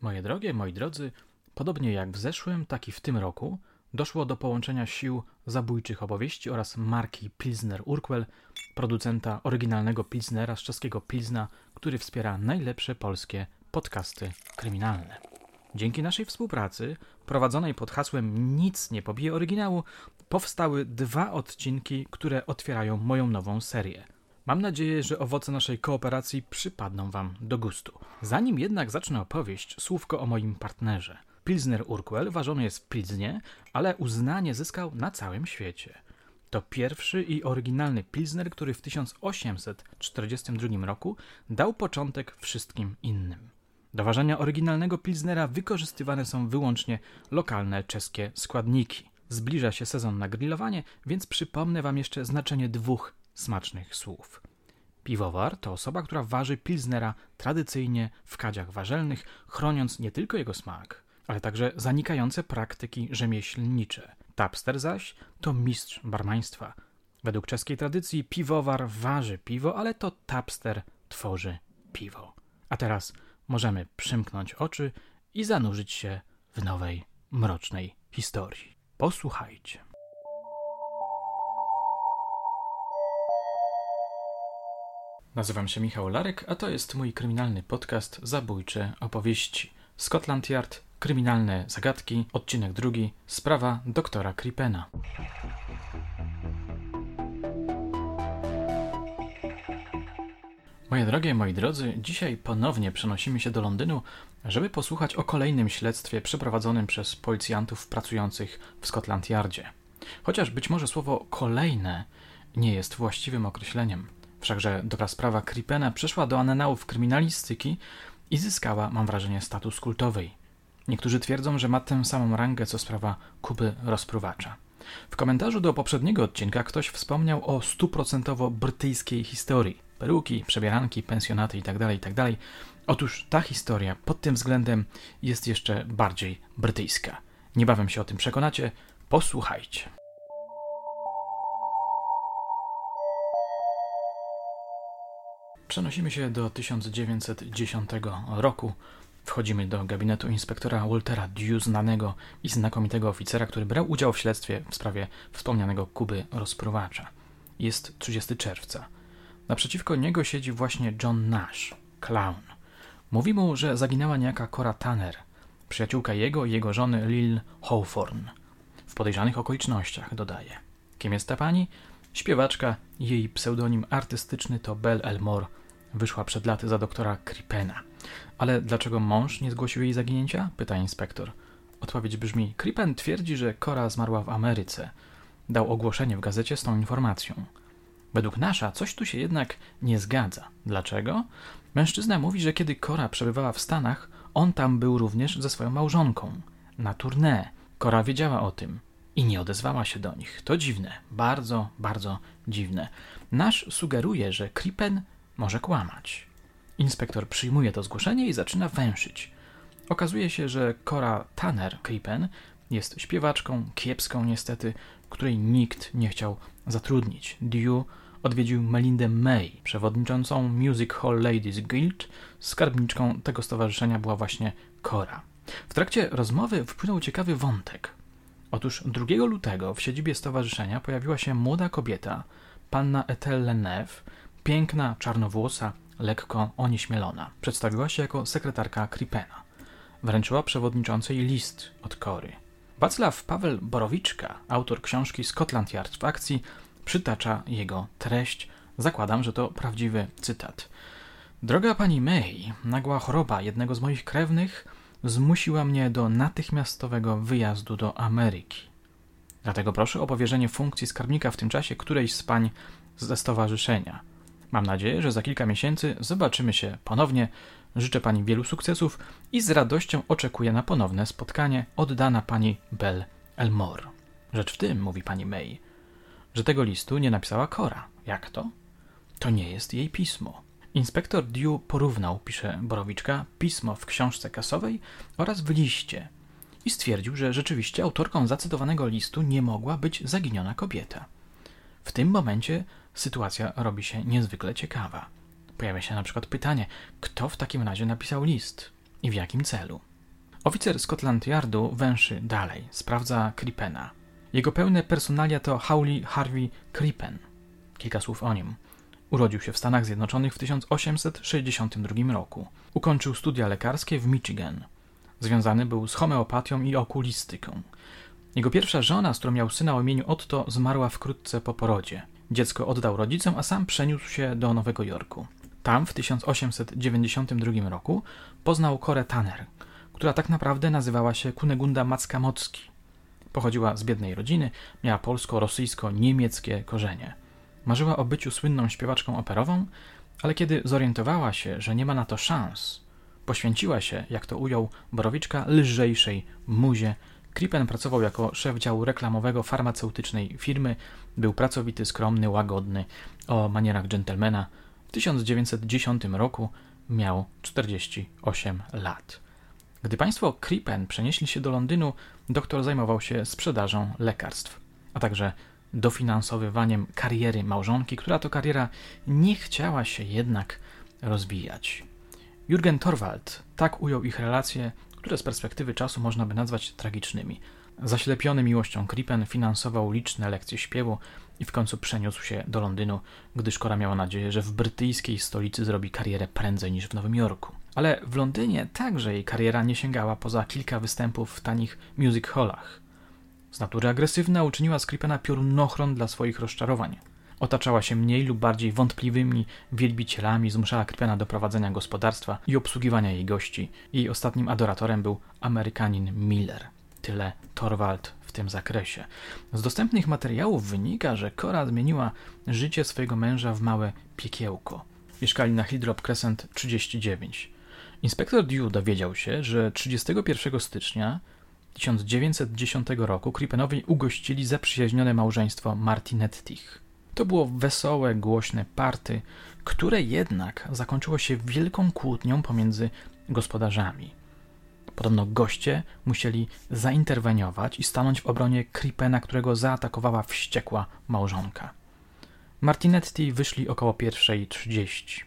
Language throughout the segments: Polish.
Moje drogie, moi drodzy, podobnie jak w zeszłym, tak i w tym roku doszło do połączenia sił zabójczych opowieści oraz marki Pilsner Urquell, producenta oryginalnego Pilsnera z czeskiego Pilsna, który wspiera najlepsze polskie podcasty kryminalne. Dzięki naszej współpracy, prowadzonej pod hasłem Nic nie pobije oryginału, powstały dwa odcinki, które otwierają moją nową serię – Mam nadzieję, że owoce naszej kooperacji przypadną Wam do gustu. Zanim jednak zacznę opowieść, słówko o moim partnerze. Pilsner Urquell ważony jest w Pilznie, ale uznanie zyskał na całym świecie. To pierwszy i oryginalny Pilsner, który w 1842 roku dał początek wszystkim innym. Do ważenia oryginalnego Pilsnera wykorzystywane są wyłącznie lokalne czeskie składniki. Zbliża się sezon na grillowanie, więc przypomnę Wam jeszcze znaczenie dwóch smacznych słów. Piwowar to osoba, która waży pilznera tradycyjnie w kadziach warzelnych, chroniąc nie tylko jego smak, ale także zanikające praktyki rzemieślnicze. Tapster zaś to mistrz barmaństwa. Według czeskiej tradycji piwowar waży piwo, ale to tapster tworzy piwo. A teraz możemy przymknąć oczy i zanurzyć się w nowej, mrocznej historii. Posłuchajcie. Nazywam się Michał Larek, a to jest mój kryminalny podcast Zabójcze opowieści. Scotland Yard, kryminalne zagadki, odcinek drugi, sprawa doktora Kripena. Moje drogie, moi drodzy, dzisiaj ponownie przenosimy się do Londynu, żeby posłuchać o kolejnym śledztwie przeprowadzonym przez policjantów pracujących w Scotland Yardzie. Chociaż być może słowo kolejne nie jest właściwym określeniem. Wszakże dobra sprawa Kripena przeszła do anenałów kryminalistyki i zyskała, mam wrażenie, status kultowej. Niektórzy twierdzą, że ma tę samą rangę co sprawa Kuby rozpruwacza. W komentarzu do poprzedniego odcinka ktoś wspomniał o stuprocentowo brytyjskiej historii. Peruki, przebieranki, pensjonaty itd., tak itd. Tak Otóż ta historia pod tym względem jest jeszcze bardziej brytyjska. Niebawem się o tym przekonacie. Posłuchajcie. Przenosimy się do 1910 roku. Wchodzimy do gabinetu inspektora Waltera Dew, znanego i znakomitego oficera, który brał udział w śledztwie w sprawie wspomnianego Kuby rozpruwacza. Jest 30 czerwca. Naprzeciwko niego siedzi właśnie John Nash, clown. Mówi mu, że zaginęła niejaka Cora Tanner, przyjaciółka jego i jego żony Lil Hawthorne. W podejrzanych okolicznościach, dodaje. Kim jest ta pani? Śpiewaczka, jej pseudonim artystyczny to Belle Elmore, Wyszła przed laty za doktora Kripena. Ale dlaczego mąż nie zgłosił jej zaginięcia? pyta inspektor. Odpowiedź brzmi: Kripen twierdzi, że Kora zmarła w Ameryce. Dał ogłoszenie w gazecie z tą informacją. Według Nasza coś tu się jednak nie zgadza. Dlaczego? Mężczyzna mówi, że kiedy Kora przebywała w Stanach, on tam był również ze swoją małżonką. Na tournée. Kora wiedziała o tym i nie odezwała się do nich. To dziwne. Bardzo, bardzo dziwne. Nasz sugeruje, że Kripen może kłamać. Inspektor przyjmuje to zgłoszenie i zaczyna węszyć. Okazuje się, że Cora Tanner Krippen jest śpiewaczką, kiepską niestety, której nikt nie chciał zatrudnić. Dew odwiedził Melindę May, przewodniczącą Music Hall Ladies Guild. Skarbniczką tego stowarzyszenia była właśnie Cora. W trakcie rozmowy wpłynął ciekawy wątek. Otóż 2 lutego w siedzibie stowarzyszenia pojawiła się młoda kobieta, panna Ethel Leneve, Piękna, czarnowłosa, lekko onieśmielona. Przedstawiła się jako sekretarka Kripena. Wręczyła przewodniczącej list od Kory. Wacław Paweł Borowiczka, autor książki Scotland Yard w akcji, przytacza jego treść. Zakładam, że to prawdziwy cytat. Droga pani May, nagła choroba jednego z moich krewnych zmusiła mnie do natychmiastowego wyjazdu do Ameryki. Dlatego proszę o powierzenie funkcji skarbnika w tym czasie którejś z pań ze stowarzyszenia. Mam nadzieję, że za kilka miesięcy zobaczymy się ponownie. Życzę Pani wielu sukcesów i z radością oczekuję na ponowne spotkanie oddana Pani Belle Elmore. Rzecz w tym, mówi Pani May, że tego listu nie napisała Cora. Jak to? To nie jest jej pismo. Inspektor Dew porównał, pisze Borowiczka, pismo w książce kasowej oraz w liście i stwierdził, że rzeczywiście autorką zacytowanego listu nie mogła być zaginiona kobieta. W tym momencie sytuacja robi się niezwykle ciekawa. Pojawia się na przykład pytanie, kto w takim razie napisał list i w jakim celu. Oficer Scotland Yardu węszy dalej, sprawdza Crippena. Jego pełne personalia to Howley Harvey Crippen. Kilka słów o nim. Urodził się w Stanach Zjednoczonych w 1862 roku. Ukończył studia lekarskie w Michigan. Związany był z homeopatią i okulistyką. Jego pierwsza żona, z którą miał syna o imieniu Otto, zmarła wkrótce po porodzie. Dziecko oddał rodzicom, a sam przeniósł się do Nowego Jorku. Tam w 1892 roku poznał Korę Tanner, która tak naprawdę nazywała się Kunegunda Macka-Mocki. Pochodziła z biednej rodziny, miała polsko-rosyjsko-niemieckie korzenie. Marzyła o byciu słynną śpiewaczką operową, ale kiedy zorientowała się, że nie ma na to szans, poświęciła się, jak to ujął Borowiczka, lżejszej muzie. Krippen pracował jako szef działu reklamowego farmaceutycznej firmy, był pracowity, skromny, łagodny, o manierach dżentelmena. W 1910 roku miał 48 lat. Gdy państwo Krippen przenieśli się do Londynu, doktor zajmował się sprzedażą lekarstw, a także dofinansowywaniem kariery małżonki, która to kariera nie chciała się jednak rozwijać. Jürgen Torwald tak ujął ich relacje, które z perspektywy czasu można by nazwać tragicznymi. Zaślepiony miłością Krippen finansował liczne lekcje śpiewu i w końcu przeniósł się do Londynu, gdyż Kora miała nadzieję, że w brytyjskiej stolicy zrobi karierę prędzej niż w Nowym Jorku. Ale w Londynie także jej kariera nie sięgała poza kilka występów w tanich music hallach. Z natury agresywna uczyniła z Krippena piorunochron dla swoich rozczarowań. Otaczała się mniej lub bardziej wątpliwymi wielbicielami, zmuszała Krippena do prowadzenia gospodarstwa i obsługiwania jej gości. Jej ostatnim adoratorem był Amerykanin Miller. Tyle Torwald w tym zakresie. Z dostępnych materiałów wynika, że Cora zmieniła życie swojego męża w małe piekiełko. Mieszkali na Hilltop Crescent 39. Inspektor Dew dowiedział się, że 31 stycznia 1910 roku Krippenowi ugościli zaprzyjaźnione małżeństwo Martinettich. To było wesołe, głośne party, które jednak zakończyło się wielką kłótnią pomiędzy gospodarzami. Podobno goście musieli zainterweniować i stanąć w obronie Krippena, którego zaatakowała wściekła małżonka. Martinetti wyszli około pierwszej trzydzieści.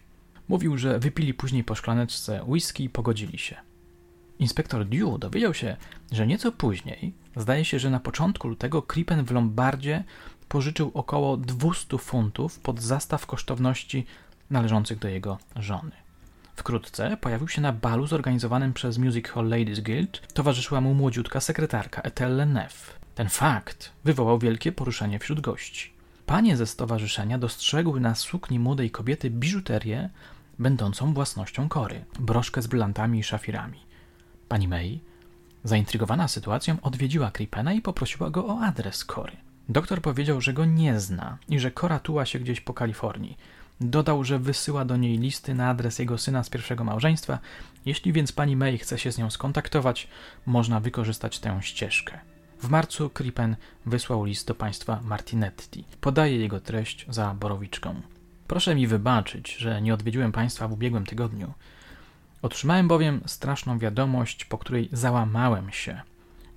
Mówił, że wypili później po szklaneczce whisky i pogodzili się. Inspektor Dew dowiedział się, że nieco później, zdaje się, że na początku lutego, Krippen w Lombardzie pożyczył około 200 funtów pod zastaw kosztowności należących do jego żony. Wkrótce pojawił się na balu zorganizowanym przez Music Hall Ladies Guild. Towarzyszyła mu młodziutka sekretarka Ethel Neff. Ten fakt wywołał wielkie poruszenie wśród gości. Panie ze stowarzyszenia dostrzegły na sukni młodej kobiety biżuterię będącą własnością Kory, broszkę z brylantami i szafirami. Pani May, zaintrygowana sytuacją, odwiedziła Kripena i poprosiła go o adres Kory. Doktor powiedział, że go nie zna i że Kora tuła się gdzieś po Kalifornii. Dodał, że wysyła do niej listy na adres jego syna z pierwszego małżeństwa. Jeśli więc pani May chce się z nią skontaktować, można wykorzystać tę ścieżkę. W marcu Krippen wysłał list do państwa Martinetti. Podaje jego treść za borowiczką. Proszę mi wybaczyć, że nie odwiedziłem państwa w ubiegłym tygodniu. Otrzymałem bowiem straszną wiadomość, po której załamałem się.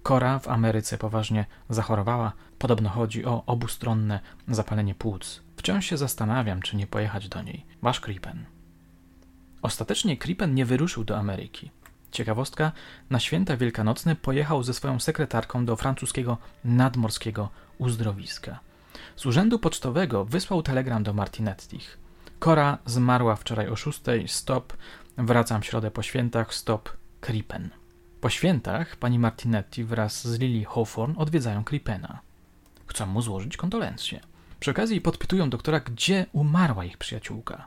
Kora w Ameryce poważnie zachorowała. Podobno chodzi o obustronne zapalenie płuc. Wciąż się zastanawiam, czy nie pojechać do niej. Wasz Krippen. Ostatecznie Krippen nie wyruszył do Ameryki. Ciekawostka, na święta wielkanocne pojechał ze swoją sekretarką do francuskiego nadmorskiego uzdrowiska. Z urzędu pocztowego wysłał telegram do Martinettich. Kora zmarła wczoraj o szóstej, stop, wracam w środę po świętach, stop, Krippen. Po świętach pani Martinetti wraz z Lily Hawthorne odwiedzają Krippena. Chcą mu złożyć kondolencje. Przy okazji podpytują doktora, gdzie umarła ich przyjaciółka.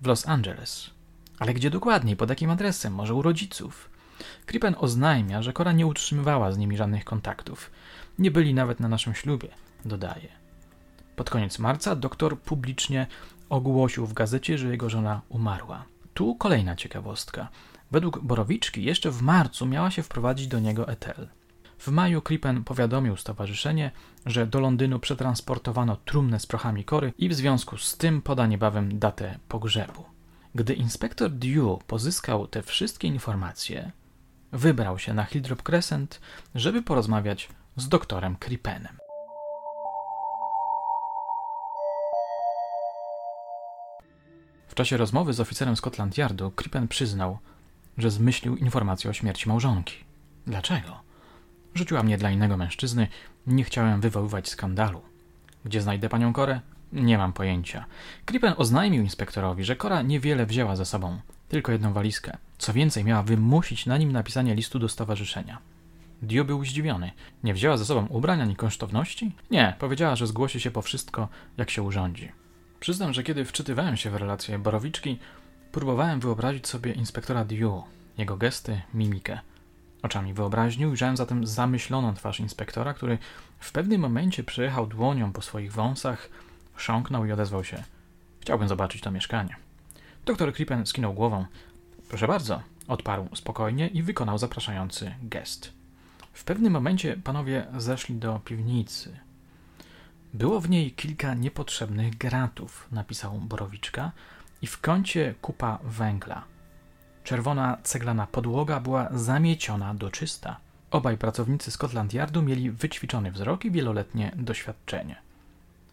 W Los Angeles. Ale gdzie dokładniej, pod jakim adresem, może u rodziców? Krippen oznajmia, że Kora nie utrzymywała z nimi żadnych kontaktów. Nie byli nawet na naszym ślubie, dodaje. Pod koniec marca doktor publicznie ogłosił w gazecie, że jego żona umarła. Tu kolejna ciekawostka. Według Borowiczki jeszcze w marcu miała się wprowadzić do niego Etel. W maju Krippen powiadomił stowarzyszenie, że do Londynu przetransportowano trumnę z prochami kory i w związku z tym poda niebawem datę pogrzebu. Gdy inspektor Dew pozyskał te wszystkie informacje, wybrał się na Hildrop Crescent, żeby porozmawiać z doktorem Krippenem. W czasie rozmowy z oficerem Scotland Yardu Krippen przyznał, że zmyślił informację o śmierci małżonki. Dlaczego? Rzuciła mnie dla innego mężczyzny, nie chciałem wywoływać skandalu. Gdzie znajdę panią Korę? Nie mam pojęcia. Krippen oznajmił inspektorowi, że Kora niewiele wzięła ze sobą, tylko jedną walizkę. Co więcej, miała wymusić na nim napisanie listu do stowarzyszenia. Dio był zdziwiony. Nie wzięła ze sobą ubrań ani kosztowności? Nie, powiedziała, że zgłosi się po wszystko, jak się urządzi. Przyznam, że kiedy wczytywałem się w relacje Borowiczki, próbowałem wyobrazić sobie inspektora Dio, jego gesty, mimikę. Oczami wyobraźni ujrzałem zatem zamyśloną twarz inspektora, który w pewnym momencie przejechał dłonią po swoich wąsach, chrząknął i odezwał się. Chciałbym zobaczyć to mieszkanie. Doktor Krippen skinął głową. Proszę bardzo, odparł spokojnie i wykonał zapraszający gest. W pewnym momencie panowie zeszli do piwnicy. Było w niej kilka niepotrzebnych gratów, napisał Borowiczka, i w kącie kupa węgla. Czerwona ceglana podłoga była zamieciona do czysta. Obaj pracownicy Scotland Yardu mieli wyćwiczony wzrok i wieloletnie doświadczenie.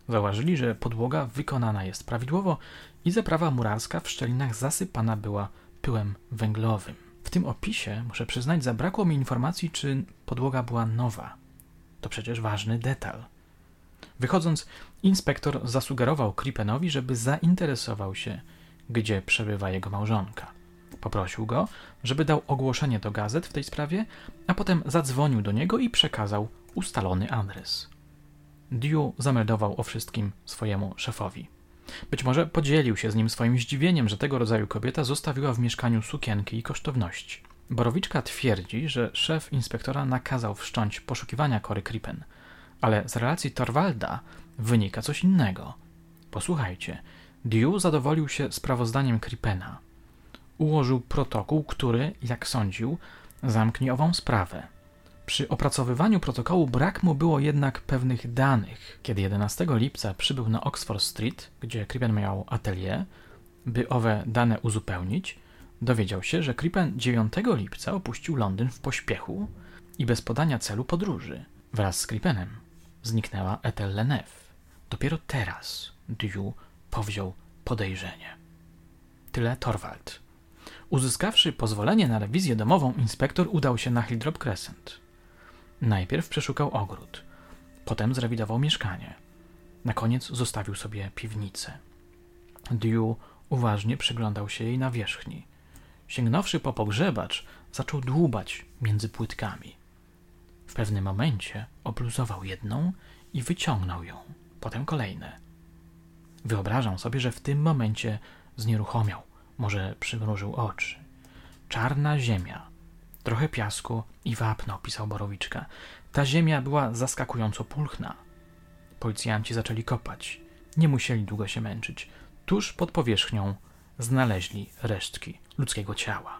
Zauważyli, że podłoga wykonana jest prawidłowo i zaprawa murarska w szczelinach zasypana była pyłem węglowym. W tym opisie, muszę przyznać, zabrakło mi informacji, czy podłoga była nowa. To przecież ważny detal. Wychodząc, inspektor zasugerował Krippenowi, żeby zainteresował się, gdzie przebywa jego małżonka. Poprosił go, żeby dał ogłoszenie do gazet w tej sprawie, a potem zadzwonił do niego i przekazał ustalony adres. Dew zameldował o wszystkim swojemu szefowi. Być może podzielił się z nim swoim zdziwieniem, że tego rodzaju kobieta zostawiła w mieszkaniu sukienki i kosztowności. Borowiczka twierdzi, że szef inspektora nakazał wszcząć poszukiwania Kory Krippen, ale z relacji Torwalda wynika coś innego. Posłuchajcie, Dew zadowolił się sprawozdaniem Krippena. Ułożył protokół, który, jak sądził, zamknie ową sprawę. Przy opracowywaniu protokołu brak mu było jednak pewnych danych. Kiedy 11 lipca przybył na Oxford Street, gdzie Crippen miał atelier, by owe dane uzupełnić, dowiedział się, że Crippen 9 lipca opuścił Londyn w pośpiechu i bez podania celu podróży. Wraz z Crippenem zniknęła Ethel Lenef. Dopiero teraz Dew powziął podejrzenie. Tyle Torwald. Uzyskawszy pozwolenie na rewizję domową, inspektor udał się na Hildrop Crescent. Najpierw przeszukał ogród, potem zrewidował mieszkanie. Na koniec zostawił sobie piwnicę. Dew uważnie przyglądał się jej na wierzchni. Sięgnąwszy po pogrzebacz, zaczął dłubać między płytkami. W pewnym momencie obluzował jedną i wyciągnął ją, potem kolejne. Wyobrażam sobie, że w tym momencie znieruchomiał, może przymrużył oczy. Czarna ziemia Trochę piasku i wapno, pisał Borowiczka. Ta ziemia była zaskakująco pulchna. Policjanci zaczęli kopać. Nie musieli długo się męczyć. Tuż pod powierzchnią znaleźli resztki ludzkiego ciała.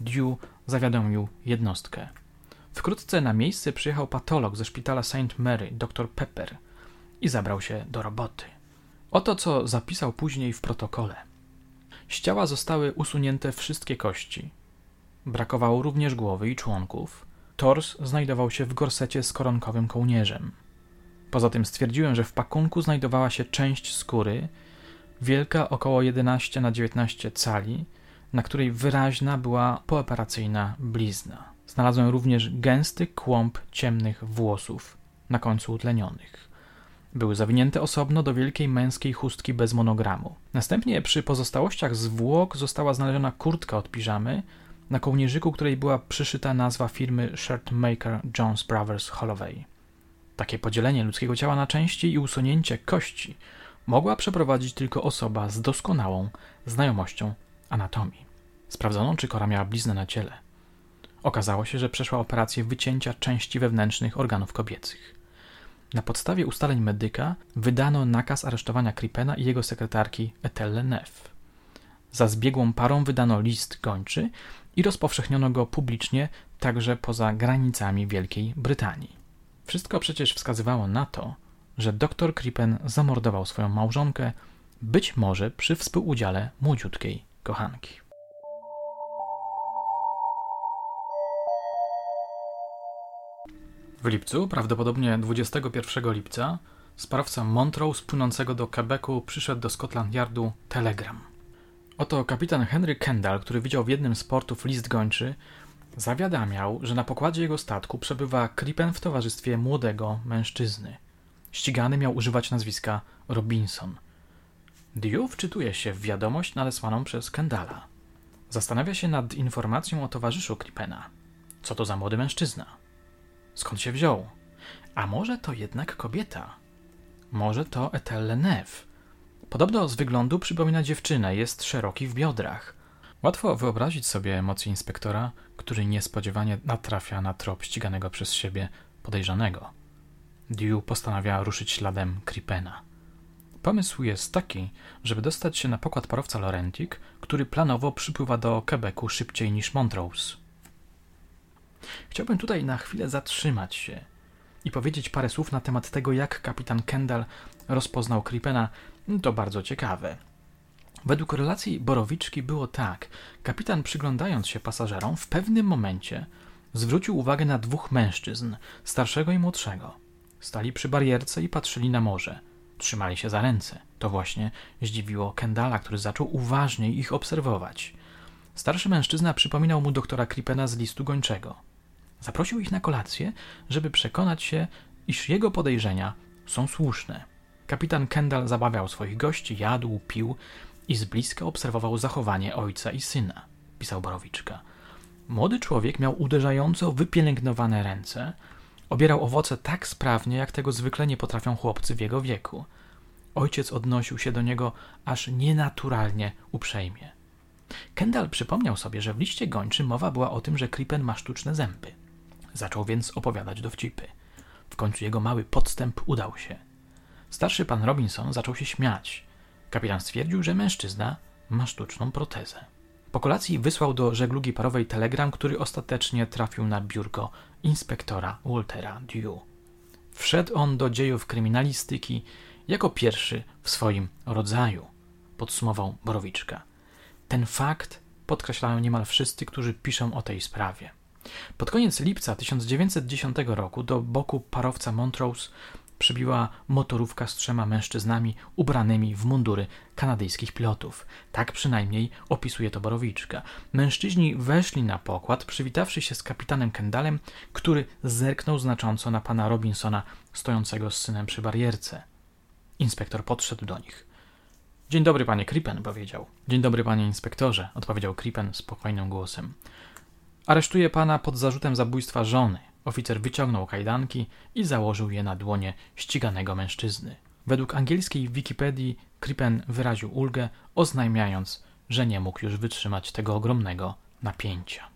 Dew zawiadomił jednostkę. Wkrótce na miejsce przyjechał patolog ze szpitala St. Mary, dr Pepper, i zabrał się do roboty. Oto co zapisał później w protokole. Z ciała zostały usunięte wszystkie kości, Brakowało również głowy i członków. Tors znajdował się w gorsecie z koronkowym kołnierzem. Poza tym stwierdziłem, że w pakunku znajdowała się część skóry, wielka około 11 na 19 cali, na której wyraźna była pooperacyjna blizna. Znalazłem również gęsty kłąb ciemnych włosów, na końcu utlenionych. Były zawinięte osobno do wielkiej męskiej chustki bez monogramu. Następnie przy pozostałościach zwłok została znaleziona kurtka od piżamy, na kołnierzyku której była przyszyta nazwa firmy Shirtmaker Jones Brothers Holloway. Takie podzielenie ludzkiego ciała na części i usunięcie kości mogła przeprowadzić tylko osoba z doskonałą znajomością anatomii. Sprawdzono, czy Kora miała bliznę na ciele. Okazało się, że przeszła operację wycięcia części wewnętrznych organów kobiecych. Na podstawie ustaleń medyka wydano nakaz aresztowania Kripena i jego sekretarki Etelle Neff. Za zbiegłą parą wydano list gończy i rozpowszechniono go publicznie także poza granicami Wielkiej Brytanii. Wszystko przecież wskazywało na to, że dr Krippen zamordował swoją małżonkę, być może przy współudziale młodziutkiej kochanki. W lipcu, prawdopodobnie 21 lipca, sprawca Montrose płynącego do Quebecu przyszedł do Scotland Yardu telegram. Oto kapitan Henry Kendall, który widział w jednym z portów list gończy, zawiadamiał, że na pokładzie jego statku przebywa Crippen w towarzystwie młodego mężczyzny. Ścigany miał używać nazwiska Robinson. Dio wczytuje się w wiadomość nadesłaną przez Kendala. Zastanawia się nad informacją o towarzyszu Crippena. Co to za młody mężczyzna? Skąd się wziął? A może to jednak kobieta? Może to Etelle Neff? Podobno z wyglądu przypomina dziewczynę, jest szeroki w biodrach. Łatwo wyobrazić sobie emocje inspektora, który niespodziewanie natrafia na trop ściganego przez siebie podejrzanego. Dew postanawia ruszyć śladem Kripena. Pomysł jest taki, żeby dostać się na pokład parowca Laurentic, który planowo przypływa do Quebecu szybciej niż Montrose. Chciałbym tutaj na chwilę zatrzymać się i powiedzieć parę słów na temat tego, jak kapitan Kendall rozpoznał Kripena. To bardzo ciekawe. Według relacji Borowiczki było tak. Kapitan przyglądając się pasażerom w pewnym momencie zwrócił uwagę na dwóch mężczyzn, starszego i młodszego. Stali przy barierce i patrzyli na morze. Trzymali się za ręce. To właśnie zdziwiło Kendala, który zaczął uważniej ich obserwować. Starszy mężczyzna przypominał mu doktora Kripena z listu gończego. Zaprosił ich na kolację, żeby przekonać się, iż jego podejrzenia są słuszne. Kapitan Kendall zabawiał swoich gości, jadł, pił i z bliska obserwował zachowanie ojca i syna, pisał Borowiczka. Młody człowiek miał uderzająco wypielęgnowane ręce, obierał owoce tak sprawnie, jak tego zwykle nie potrafią chłopcy w jego wieku. Ojciec odnosił się do niego aż nienaturalnie uprzejmie. Kendall przypomniał sobie, że w liście gończym mowa była o tym, że Krippen ma sztuczne zęby. Zaczął więc opowiadać dowcipy. W końcu jego mały podstęp udał się. Starszy pan Robinson zaczął się śmiać. Kapitan stwierdził, że mężczyzna ma sztuczną protezę. Po kolacji wysłał do żeglugi parowej telegram, który ostatecznie trafił na biurko inspektora Waltera Dew. Wszedł on do dziejów kryminalistyki jako pierwszy w swoim rodzaju, podsumował Borowiczka. Ten fakt podkreślają niemal wszyscy, którzy piszą o tej sprawie. Pod koniec lipca 1910 roku do boku parowca Montrose przybiła motorówka z trzema mężczyznami ubranymi w mundury kanadyjskich pilotów. Tak przynajmniej opisuje to Borowiczka. Mężczyźni weszli na pokład, przywitawszy się z kapitanem Kendallem, który zerknął znacząco na pana Robinsona stojącego z synem przy barierce. Inspektor podszedł do nich. Dzień dobry, panie Krippen, powiedział. Dzień dobry, panie inspektorze, odpowiedział Krippen spokojnym głosem. Aresztuję pana pod zarzutem zabójstwa żony. Oficer wyciągnął kajdanki i założył je na dłonie ściganego mężczyzny. Według angielskiej Wikipedii Krippen wyraził ulgę, oznajmiając, że nie mógł już wytrzymać tego ogromnego napięcia.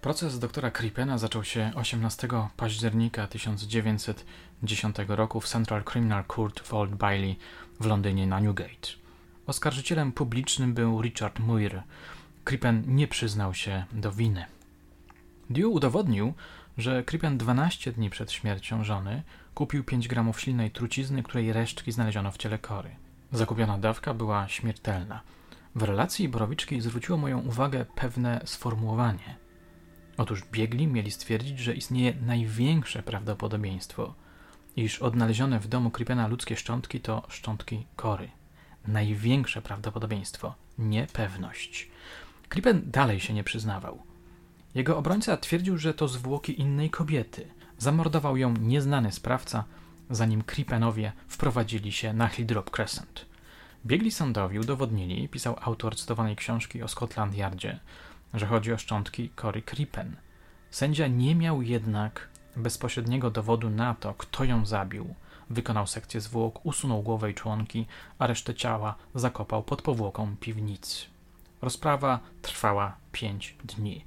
Proces doktora Krippena zaczął się 18 października 1910 roku w Central Criminal Court w Old Bailey w Londynie na Newgate. Oskarżycielem publicznym był Richard Muir. Crippen nie przyznał się do winy. Dew udowodnił, że Crippen 12 dni przed śmiercią żony kupił 5 gramów silnej trucizny, której resztki znaleziono w ciele kory. Zakupiona dawka była śmiertelna. W relacji Borowiczki zwróciło moją uwagę pewne sformułowanie. Otóż biegli mieli stwierdzić, że istnieje największe prawdopodobieństwo, iż odnalezione w domu Crippena ludzkie szczątki to szczątki kory największe prawdopodobieństwo, nie pewność. Krippen dalej się nie przyznawał. Jego obrońca twierdził, że to zwłoki innej kobiety. Zamordował ją nieznany sprawca, zanim Krippenowie wprowadzili się na Hilldrop Crescent. Biegli sądowi udowodnili, pisał autor cytowanej książki o Scotland Yardzie, że chodzi o szczątki Cory Crippen. Sędzia nie miał jednak bezpośredniego dowodu na to, kto ją zabił – Wykonał sekcję zwłok, usunął głowę i członki, a resztę ciała zakopał pod powłoką piwnicy. Rozprawa trwała pięć dni.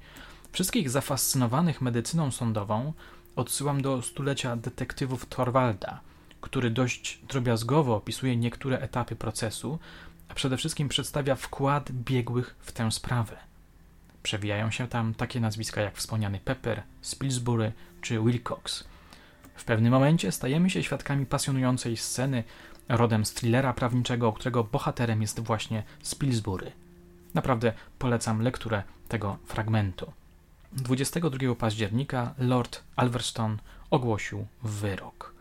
Wszystkich zafascynowanych medycyną sądową odsyłam do stulecia detektywów Thorwalda, który dość drobiazgowo opisuje niektóre etapy procesu, a przede wszystkim przedstawia wkład biegłych w tę sprawę. Przewijają się tam takie nazwiska jak wspomniany Pepper, Spilsbury czy Wilcox – w pewnym momencie stajemy się świadkami pasjonującej sceny rodem z thrillera prawniczego, którego bohaterem jest właśnie Spilsbury. Naprawdę polecam lekturę tego fragmentu. 22 października Lord Alverston ogłosił wyrok.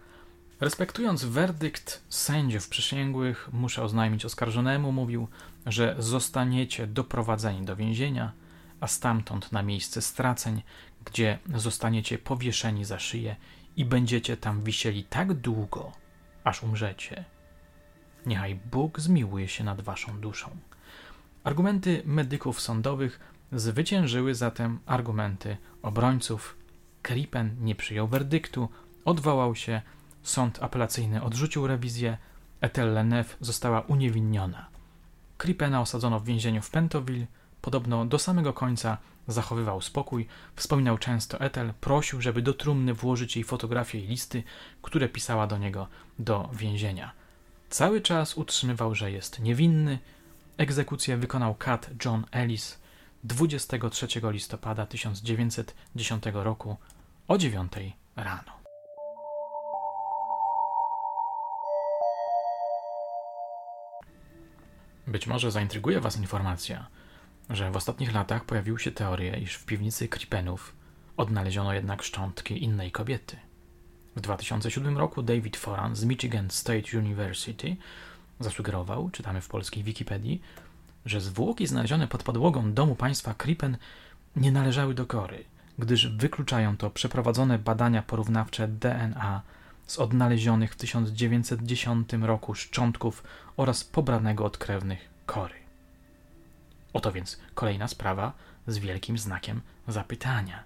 Respektując werdykt sędziów przysięgłych, muszę oznajmić oskarżonemu, mówił, że zostaniecie doprowadzeni do więzienia, a stamtąd na miejsce straceń, gdzie zostaniecie powieszeni za szyję i będziecie tam wisieli tak długo, aż umrzecie. Niechaj Bóg zmiłuje się nad waszą duszą. Argumenty medyków sądowych zwyciężyły zatem argumenty obrońców. Kripen nie przyjął werdyktu, odwołał się, sąd apelacyjny odrzucił rewizję, Ethel Lenef została uniewinniona. Kripena osadzono w więzieniu w Pentoville, podobno do samego końca zachowywał spokój, wspominał często Ethel, prosił, żeby do trumny włożyć jej fotografię i listy, które pisała do niego do więzienia. Cały czas utrzymywał, że jest niewinny. Egzekucję wykonał kat John Ellis 23 listopada 1910 roku o 9 rano. Być może zaintryguje Was informacja, że w ostatnich latach pojawiły się teorie, iż w piwnicy Kripenów odnaleziono jednak szczątki innej kobiety. W 2007 roku David Foran z Michigan State University zasugerował, czytamy w polskiej Wikipedii, że zwłoki znalezione pod podłogą domu państwa Kripen nie należały do Kory, gdyż wykluczają to przeprowadzone badania porównawcze DNA z odnalezionych w 1910 roku szczątków oraz pobranego od krewnych Kory. Oto więc kolejna sprawa z wielkim znakiem zapytania.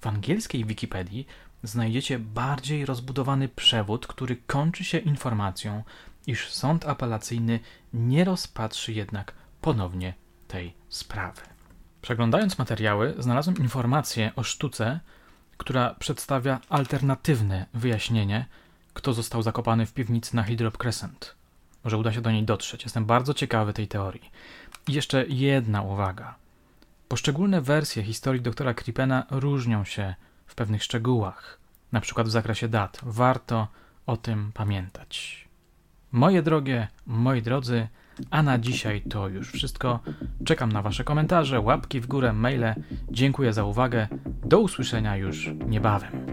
W angielskiej Wikipedii znajdziecie bardziej rozbudowany przewód, który kończy się informacją, iż sąd apelacyjny nie rozpatrzy jednak ponownie tej sprawy. Przeglądając materiały, znalazłem informację o sztuce, która przedstawia alternatywne wyjaśnienie, kto został zakopany w piwnicy na Hydrop Crescent. Może uda się do niej dotrzeć. Jestem bardzo ciekawy tej teorii. I jeszcze jedna uwaga. Poszczególne wersje historii doktora Kripena różnią się w pewnych szczegółach, na przykład w zakresie dat. Warto o tym pamiętać. Moje drogie, moi drodzy, a na dzisiaj to już wszystko. Czekam na Wasze komentarze, łapki w górę, maile. Dziękuję za uwagę. Do usłyszenia już niebawem.